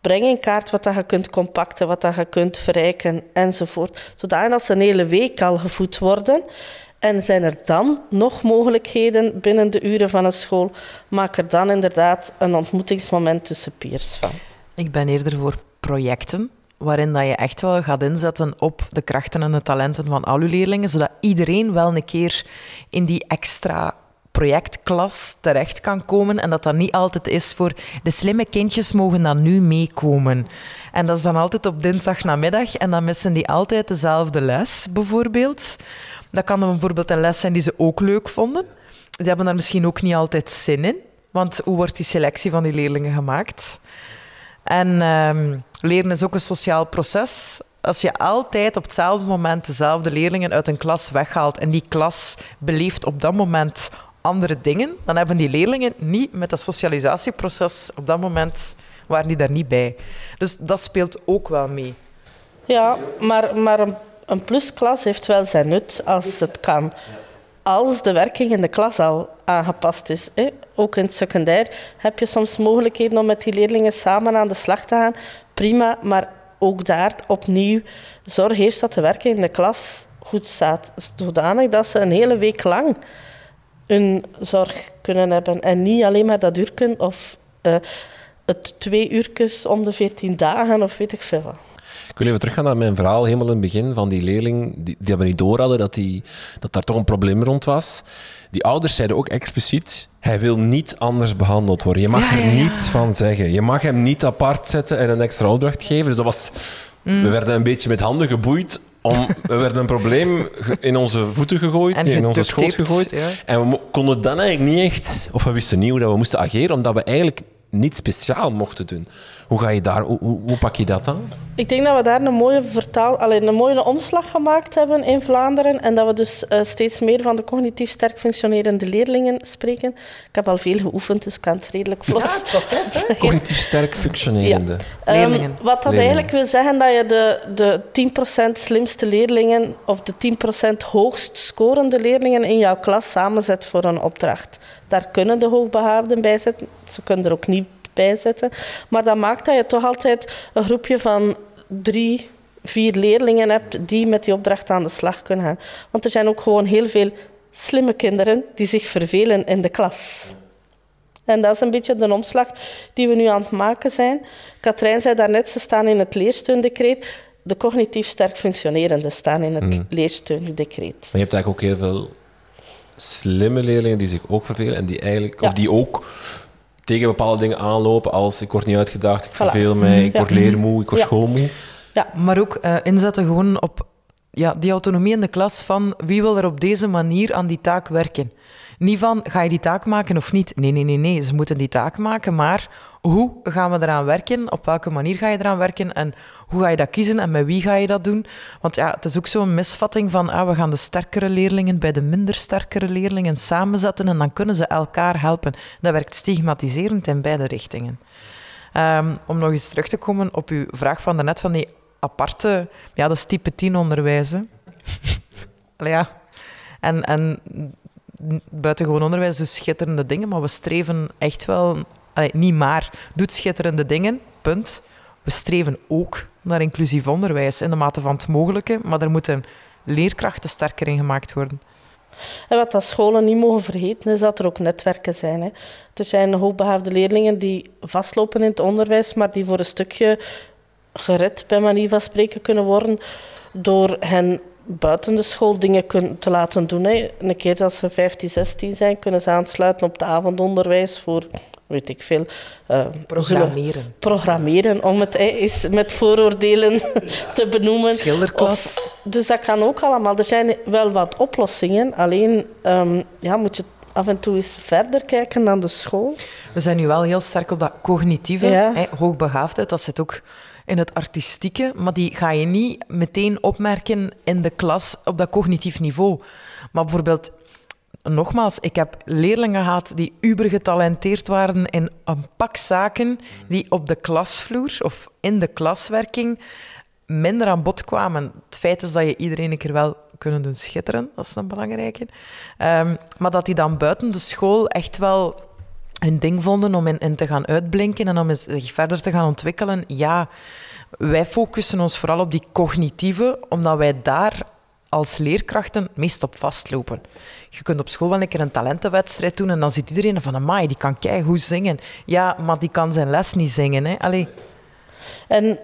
Breng in kaart wat dat je kunt compacten, wat dat je kunt verrijken enzovoort. Zodat ze een hele week al gevoed worden. En zijn er dan nog mogelijkheden binnen de uren van een school, maak er dan inderdaad een ontmoetingsmoment tussen peers van. Ik ben eerder voor projecten waarin dat je echt wel gaat inzetten op de krachten en de talenten van al je leerlingen, zodat iedereen wel een keer in die extra projectklas terecht kan komen en dat dat niet altijd is voor de slimme kindjes mogen dan nu meekomen. En dat is dan altijd op dinsdag namiddag en dan missen die altijd dezelfde les, bijvoorbeeld. Dat kan dan bijvoorbeeld een les zijn die ze ook leuk vonden. Die hebben daar misschien ook niet altijd zin in, want hoe wordt die selectie van die leerlingen gemaakt? En ehm, leren is ook een sociaal proces. Als je altijd op hetzelfde moment dezelfde leerlingen uit een klas weghaalt en die klas beleeft op dat moment andere dingen, dan hebben die leerlingen niet met dat socialisatieproces op dat moment waren die daar niet bij. Dus dat speelt ook wel mee. Ja, maar, maar een, plusklas heeft wel zijn nut als het kan. Als de werking in de klas al aangepast is. Hè. Ook in het secundair heb je soms mogelijkheden om met die leerlingen samen aan de slag te gaan. Prima, maar ook daar opnieuw zorg eerst dat de werking in de klas goed staat. Zodanig dat ze een hele week lang hun zorg kunnen hebben. En niet alleen maar dat uurken of eh, het twee uurtjes om de veertien dagen of weet ik veel wat. Ik wil even teruggaan naar mijn verhaal helemaal in het begin van die leerling. Die, die hebben niet door hadden dat, die, dat daar toch een probleem rond was. Die ouders zeiden ook expliciet: hij wil niet anders behandeld worden. Je mag Ja, er ja, niets van zeggen. Je mag hem niet apart zetten en een extra opdracht geven. Dus dat was. Mm. We werden een beetje met handen geboeid. Om, we werden een probleem in onze voeten gegooid, En in onze schoot gegooid. ja. En we konden dan eigenlijk niet echt, of we wisten niet hoe dat we moesten ageren, omdat we eigenlijk niet speciaal mochten doen. Hoe, ga je daar, hoe, hoe, hoe pak je dat aan? Ik denk dat we daar een mooie, vertaal, alleen een mooie omslag gemaakt hebben in Vlaanderen. En dat we dus uh, steeds meer van de cognitief sterk functionerende leerlingen spreken. Ik heb al veel geoefend, dus ik kan het redelijk vlot. Ja, toch, hè? Cognitief sterk functionerende. Ja. Leerlingen. Um, wat dat Leerlingen. eigenlijk wil zeggen dat je de, de 10% slimste leerlingen of de 10% hoogst scorende leerlingen in jouw klas samenzet voor een opdracht. Daar kunnen de hoogbegaafden bij zitten. Ze kunnen er ook niet bij zitten. Maar dat maakt dat je toch altijd een groepje van drie, vier leerlingen hebt die met die opdracht aan de slag kunnen gaan. Want er zijn ook gewoon heel veel slimme kinderen die zich vervelen in de klas. En dat is een beetje de omslag die we nu aan het maken zijn. Katrijn zei daarnet, ze staan in het leersteundecreet. De cognitief sterk functionerende staan in het Mm. leersteundecreet. Maar je hebt eigenlijk ook heel veel slimme leerlingen die zich ook vervelen en die eigenlijk, Ja. of die ook tegen bepaalde dingen aanlopen als ik word niet uitgedaagd, ik Voilà. verveel mij, ik Ja. word leermoe, ik word Ja. schoolmoe. Maar ook eh, inzetten gewoon op ja, die autonomie in de klas van wie wil er op deze manier aan die taak werken. Niet van, ga je die taak maken of niet? Nee, nee, nee, nee. Ze moeten die taak maken, maar hoe gaan we eraan werken? Op welke manier ga je eraan werken? En hoe ga je dat kiezen? En met wie ga je dat doen? Want ja, het is ook zo'n misvatting van, ah, we gaan de sterkere leerlingen bij de minder sterkere leerlingen samenzetten en dan kunnen ze elkaar helpen. Dat werkt stigmatiserend in beide richtingen. Ehm, om nog eens terug te komen op uw vraag van daarnet, van die aparte... Ja, dat is type 10 onderwijs, hè. Allee, ja. En, en buitengewoon onderwijs dus schitterende dingen, maar we streven echt wel... Niet maar, doet schitterende dingen, punt. We streven ook naar inclusief onderwijs in de mate van het mogelijke, maar er moeten leerkrachten sterker in gemaakt worden. En wat dat scholen niet mogen vergeten, is dat er ook netwerken zijn. Hè. Er zijn hoogbegaafde leerlingen die vastlopen in het onderwijs, maar die voor een stukje gered, bij manier van spreken, kunnen worden door hen buiten de school dingen kun- te laten doen. Hè. Een keer dat ze 15, 16 zijn, kunnen ze aansluiten op het avondonderwijs voor, weet ik veel... eh, Programmeren. programmeren, om het eens met vooroordelen te benoemen. Schilderklas. Of- dus dat kan ook allemaal. Er zijn wel wat oplossingen, alleen ehm, ja, moet je af en toe eens verder kijken dan de school. We zijn nu wel heel sterk op dat cognitieve, Ja. hè, hoogbegaafdheid. Dat zit ook in het artistieke, maar die ga je niet meteen opmerken in de klas op dat cognitief niveau. Maar bijvoorbeeld, nogmaals, ik heb leerlingen gehad die uber getalenteerd waren in een pak zaken die op de klasvloer of in de klaswerking minder aan bod kwamen. Het feit is dat je iedereen een keer wel kunnen doen schitteren, dat is een belangrijke. Ehm, maar dat die dan buiten de school echt wel hun ding vonden om in, in te gaan uitblinken en om zich verder te gaan ontwikkelen. Ja, wij focussen ons vooral op die cognitieve, omdat wij daar als leerkrachten meest op vastlopen. Je kunt op school wel een keer een talentenwedstrijd doen en dan ziet iedereen van, amai, die kan goed zingen. Ja, maar die kan zijn les niet zingen. Hè? Allee, En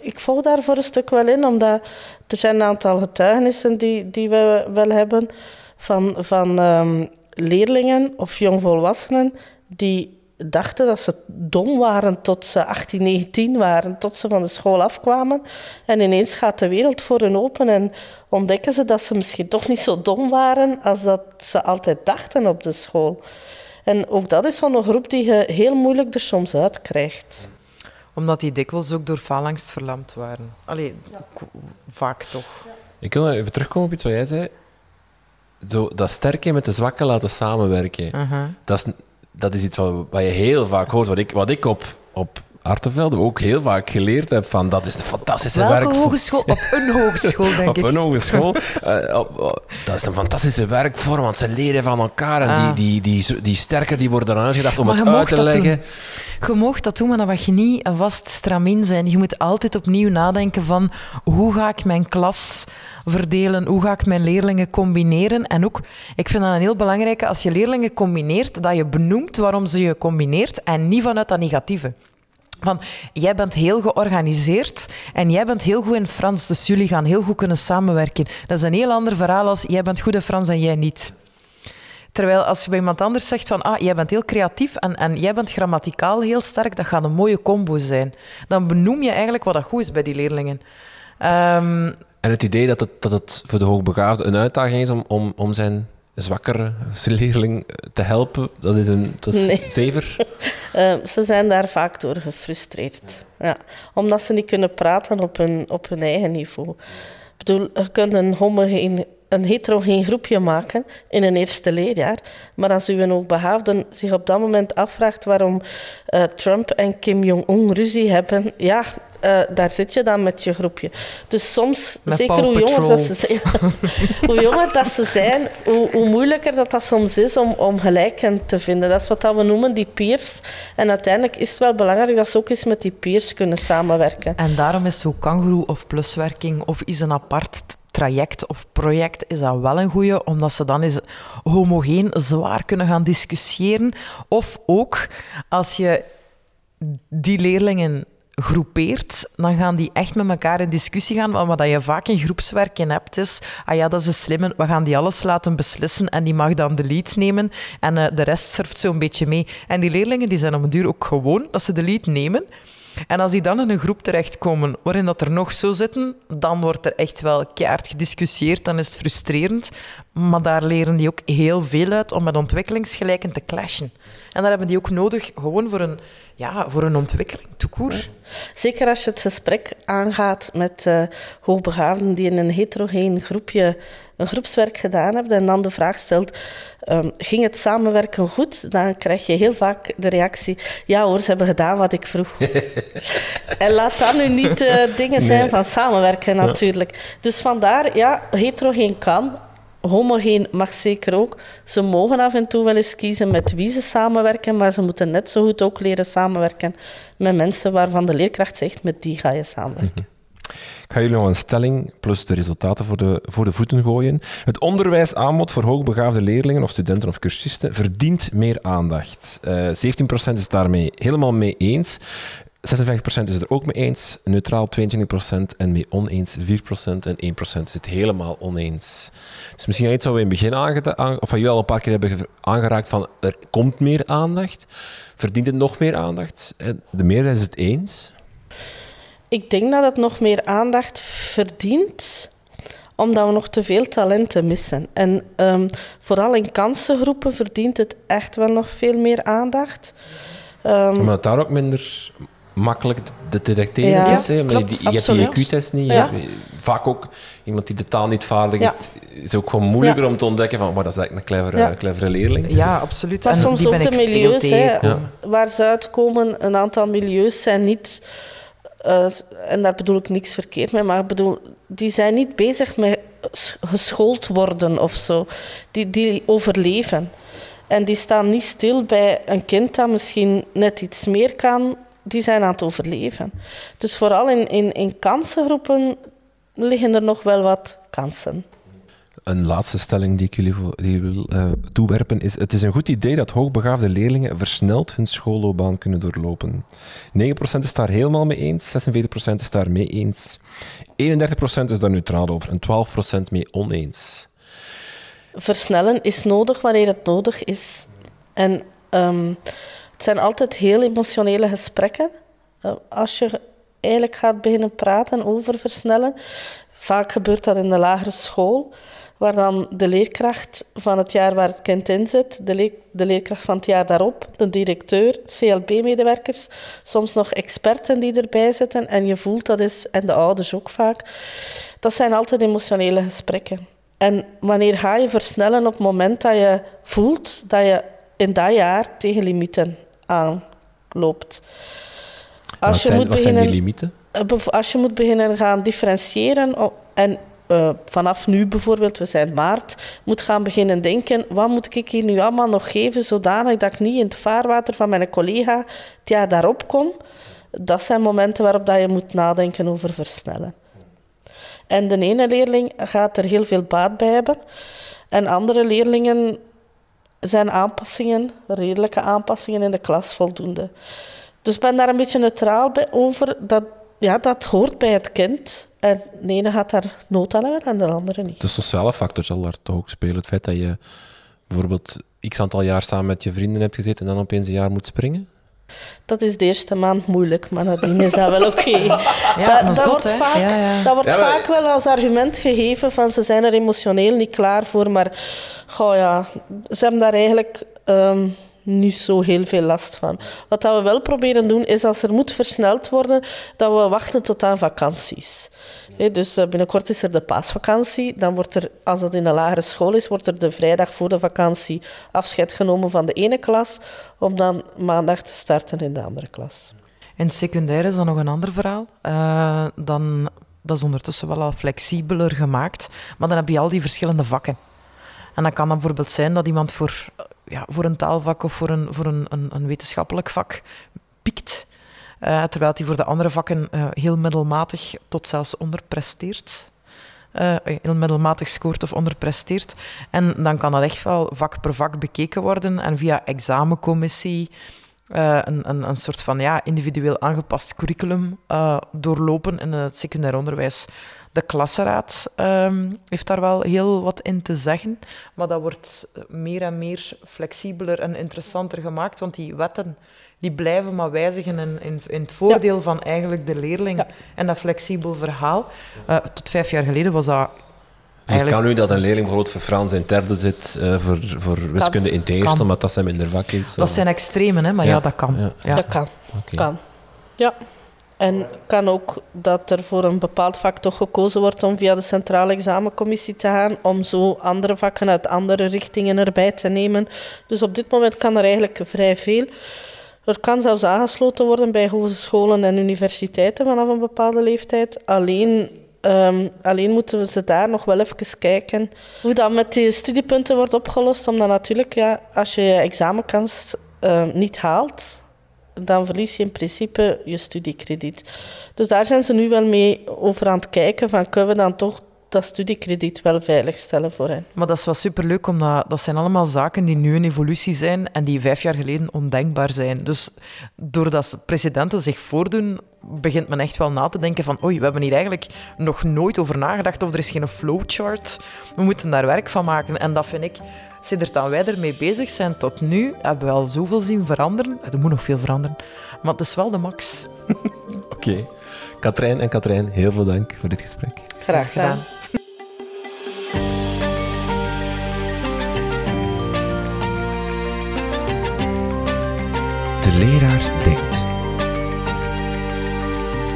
ik volg daar voor een stuk wel in, omdat er zijn een aantal getuigenissen die, die we wel hebben van, van ehm, leerlingen of jongvolwassenen die dachten dat ze dom waren tot ze 18, 19 waren, tot ze van de school afkwamen. En ineens gaat de wereld voor hen open en ontdekken ze dat ze misschien toch niet zo dom waren als dat ze altijd dachten op de school. En ook dat is zo'n groep die je heel moeilijk er soms uit krijgt. Omdat die dikwijls ook door faalangst verlamd waren. Allee, ko- vaak toch. Ik wil even terugkomen op iets wat jij zei. Zo, dat sterke met de zwakke laten samenwerken. Uh-huh. Dat is, dat is iets wat, wat je heel vaak hoort. Wat ik, wat ik op, op Artevelde ook heel vaak geleerd heb. Van, dat is de fantastische Welke werk. hogeschool? Op een hogeschool, denk op ik. een hogeschool. Eh, op- op- dat is een fantastische werkvorm, want ze leren van elkaar. En Ah. die, die, die, die sterker die worden dan uitgedacht om Maar het uit te leggen. Je dat doen, maar dan mag je niet een vast stramien zijn. Je moet altijd opnieuw nadenken van hoe ga ik mijn klas verdelen, hoe ga ik mijn leerlingen combineren. En ook, ik vind dat een heel belangrijke, als je leerlingen combineert, dat je benoemt waarom ze je combineert en niet vanuit dat negatieve. Van, jij bent heel georganiseerd en jij bent heel goed in Frans, dus jullie gaan heel goed kunnen samenwerken. Dat is een heel ander verhaal als jij bent goed in Frans en jij niet. Terwijl als je bij iemand anders zegt van ah, jij bent heel creatief en, en jij bent grammaticaal heel sterk, dat gaat een mooie combo zijn. Dan benoem je eigenlijk wat dat goed is bij die leerlingen. Ehm, En het idee dat het, dat het voor de hoogbegaafde een uitdaging is om, om, om zijn zwakkere leerling te helpen, dat is een dat is Nee. zever. Eh, ze zijn daar vaak door gefrustreerd. Ja. Omdat ze niet kunnen praten op hun, op hun eigen niveau. Ik bedoel, je kunt een homogeen, een heterogeen groepje maken in een eerste leerjaar. Maar als uw hoogbegaafde zich op dat moment afvraagt waarom eh, Trump en Kim Jong-un ruzie hebben, ja, eh, daar zit je dan met je groepje. Dus soms, Met zeker hoe jonger, dat ze zijn, hoe jonger dat ze zijn, hoe, hoe moeilijker dat, dat soms is om, om gelijken te vinden. Dat is wat dat we noemen die peers. En uiteindelijk is het wel belangrijk dat ze ook eens met die peers kunnen samenwerken. En daarom is zo kangoeroe of pluswerking of is een apart traject of project is dat wel een goeie, omdat ze dan eens homogeen zwaar kunnen gaan discussiëren. Of ook als je die leerlingen groepeert, dan gaan die echt met elkaar in discussie gaan. Want wat je vaak in groepswerken hebt is, ah ja, dat is een slimme, we gaan die alles laten beslissen en die mag dan de lead nemen en eh, de rest surft zo'n beetje mee. En die leerlingen die zijn om een duur ook gewoon dat ze de lead nemen. En als die dan in een groep terechtkomen waarin dat er nog zo zitten, dan wordt er echt wel keihard gediscussieerd, dan is het frustrerend. Maar daar leren die ook heel veel uit om met ontwikkelingsgelijken te clashen. En daar hebben die ook nodig gewoon voor een, ja, voor een ontwikkeling, court. Zeker als je het gesprek aangaat met eh, hoogbegaafden die in een heterogeen groepje een groepswerk gedaan hebben en dan de vraag stelt, ehm, ging het samenwerken goed? Dan krijg je heel vaak de reactie, ja hoor, ze hebben gedaan wat ik vroeg. en laat dat nu niet eh, dingen zijn Nee. van samenwerken natuurlijk. Dus vandaar, ja, heterogeen kan, homogeen mag zeker ook. Ze mogen af en toe wel eens kiezen met wie ze samenwerken, maar ze moeten net zo goed ook leren samenwerken met mensen waarvan de leerkracht zegt, met die ga je samenwerken. Ik ga jullie nog een stelling plus de resultaten voor de, voor de voeten gooien. Het onderwijsaanbod voor hoogbegaafde leerlingen of studenten of cursisten verdient meer aandacht. Eh 17% is daarmee helemaal mee eens. 56% is het er ook mee eens, neutraal 22% en mee oneens 4% en 1% is het helemaal oneens. Dus misschien iets wat we in het begin aangeda- of wat jullie al een paar keer hebben ge- aangeraakt van er komt meer aandacht. Verdient het nog meer aandacht? Eh, De meerderheid is het eens. Ik denk dat het nog meer aandacht verdient, omdat we nog te veel talenten missen. En ehm, vooral in kansengroepen verdient het echt wel nog veel meer aandacht. Ehm, Omdat het daar ook minder makkelijk te- te detecteren Ja, is. Hè? Je, klopt, die, je hebt die. IQ-test niet. je Ja. hebt Vaak ook iemand die de taal niet vaardig Ja. is, is ook gewoon moeilijker om te ontdekken van, maar dat is eigenlijk een clevere, Ja. clevere leerling. Ja, absoluut. Maar En soms die ook ben de ik veel milieus, hè, waar ze uitkomen, een aantal milieus zijn niet, eh, en daar bedoel ik niks verkeerd mee, maar ik bedoel, die zijn niet bezig met sch- geschoold worden of zo. Die, die overleven. En die staan niet stil bij een kind dat misschien net iets meer kan, die zijn aan het overleven. Dus vooral in, in, in kansengroepen liggen er nog wel wat kansen. Een laatste stelling die ik jullie, die wil eh, toewerpen is: Het is een goed idee dat hoogbegaafde leerlingen versneld hun schoolloopbaan kunnen doorlopen. 9% is daar helemaal mee eens, 46% is daar mee eens, 31% is daar neutraal over en 12% mee oneens. versnellen is nodig wanneer het nodig is. En ehm, het zijn altijd heel emotionele gesprekken. Eh, als je eigenlijk gaat beginnen praten over versnellen. Vaak gebeurt dat in de lagere school, waar dan de leerkracht van het jaar waar het kind in zit, de, de leerkracht van het jaar daarop, de directeur, CLB-medewerkers, soms nog experten die erbij zitten. En je voelt dat is, en de ouders ook vaak, dat zijn altijd emotionele gesprekken. En wanneer ga je versnellen op het moment dat je voelt dat je in dat jaar tegen limieten aanloopt? wat Als je, zijn, moet wat zijn die beginnen, limieten? eh, als je moet beginnen gaan differentiëren en eh, vanaf nu bijvoorbeeld, we zijn maart, moet gaan beginnen denken, wat moet ik hier nu allemaal nog geven zodanig dat ik niet in het vaarwater van mijn collega het jaar daarop kom? Dat zijn momenten waarop dat je moet nadenken over versnellen. En de ene leerling gaat er heel veel baat bij hebben. En andere leerlingen zijn aanpassingen, redelijke aanpassingen in de klas voldoende. Dus ik ben daar een beetje neutraal bij over. Dat, ja, dat hoort bij het kind. En de ene gaat daar nood aan hebben en de andere niet. De sociale factor zal daar toch ook spelen. Het feit dat je bijvoorbeeld x aantal jaar samen met je vrienden hebt gezeten en dan opeens een jaar moet springen. Dat is de eerste maand moeilijk, maar nadien is dat wel oké. Ja, dat, dat zot, wordt, vaak, Ja, ja. dat wordt Ja, maar- vaak wel als argument gegeven van ze zijn er emotioneel niet klaar voor, maar goh, ja, ze hebben daar eigenlijk ehm, niet zo heel veel last van. Wat dat we wel proberen doen, is als er moet versneld worden, dat we wachten tot aan vakanties. Dus eh, binnenkort is er de paasvakantie. Dan wordt er, als dat in een lagere school is, wordt er de vrijdag voor de vakantie afscheid genomen van de ene klas, om dan maandag te starten in de andere klas. In secundair is dat nog een ander verhaal. Eh, dan, dat is ondertussen wel al flexibeler gemaakt. Maar dan heb je al die verschillende vakken. En dan kan dat bijvoorbeeld zijn dat iemand voor, ja, voor een taalvak of voor een, voor een, een, wetenschappelijk vak piekt. eh, terwijl hij voor de andere vakken eh, heel middelmatig tot zelfs onderpresteert. eh, heel middelmatig scoort of onderpresteert. En dan kan dat echt wel vak per vak bekeken worden en via examencommissie een, een, een soort van ja, individueel aangepast curriculum doorlopen in het secundair onderwijs. De klassenraad ehm, heeft daar wel heel wat in te zeggen, maar dat wordt meer en meer flexibeler en interessanter gemaakt, want die wetten die blijven maar wijzigen in, in, in het voordeel van eigenlijk de leerling Ja. en dat flexibel verhaal. Eh, tot vijf jaar geleden was dat Dus het eigenlijk... kan nu dat een leerling bijvoorbeeld voor Frans in derde zit, eh, voor, voor wiskunde in het eerste, Kan. omdat dat zijn minder vak is. Dat of- zijn extremen, hè? maar ja, Ja, dat kan. ja. Ja. Dat kan. Kan. Ja. En kan ook dat er voor een bepaald vak toch gekozen wordt om via de centrale examencommissie te gaan, om zo andere vakken uit andere richtingen erbij te nemen. Dus op dit moment kan er eigenlijk vrij veel. Er kan zelfs aangesloten worden bij hogescholen en universiteiten vanaf een bepaalde leeftijd. Alleen, ehm, alleen moeten we ze daar nog wel even kijken hoe dat met die studiepunten wordt opgelost. Omdat natuurlijk, ja, als je je examenkans eh, niet haalt, dan verlies je in principe je studiekrediet. Dus daar zijn ze nu wel mee over aan het kijken van kunnen we dan toch dat studiekrediet wel veiligstellen voor hen. Maar dat is wel superleuk, omdat dat zijn allemaal zaken die nu in evolutie zijn en die vijf jaar geleden ondenkbaar zijn. Dus doordat presidenten zich voordoen, begint men echt wel na te denken van oei, we hebben hier eigenlijk nog nooit over nagedacht of er is geen flowchart. We moeten daar werk van maken. En dat vind ik, sinds dat wij ermee bezig zijn tot nu, hebben we al zoveel zien veranderen. Er moet nog veel veranderen, maar het is wel de max. Oké. Katrijn en Katrijn, heel veel dank voor dit gesprek. Graag gedaan. De leraar denkt.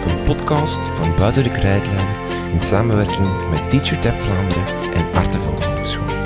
Een podcast van Buiten de Krijtlijnen in samenwerking met TeacherTap Vlaanderen en Artevelde Hogeschool.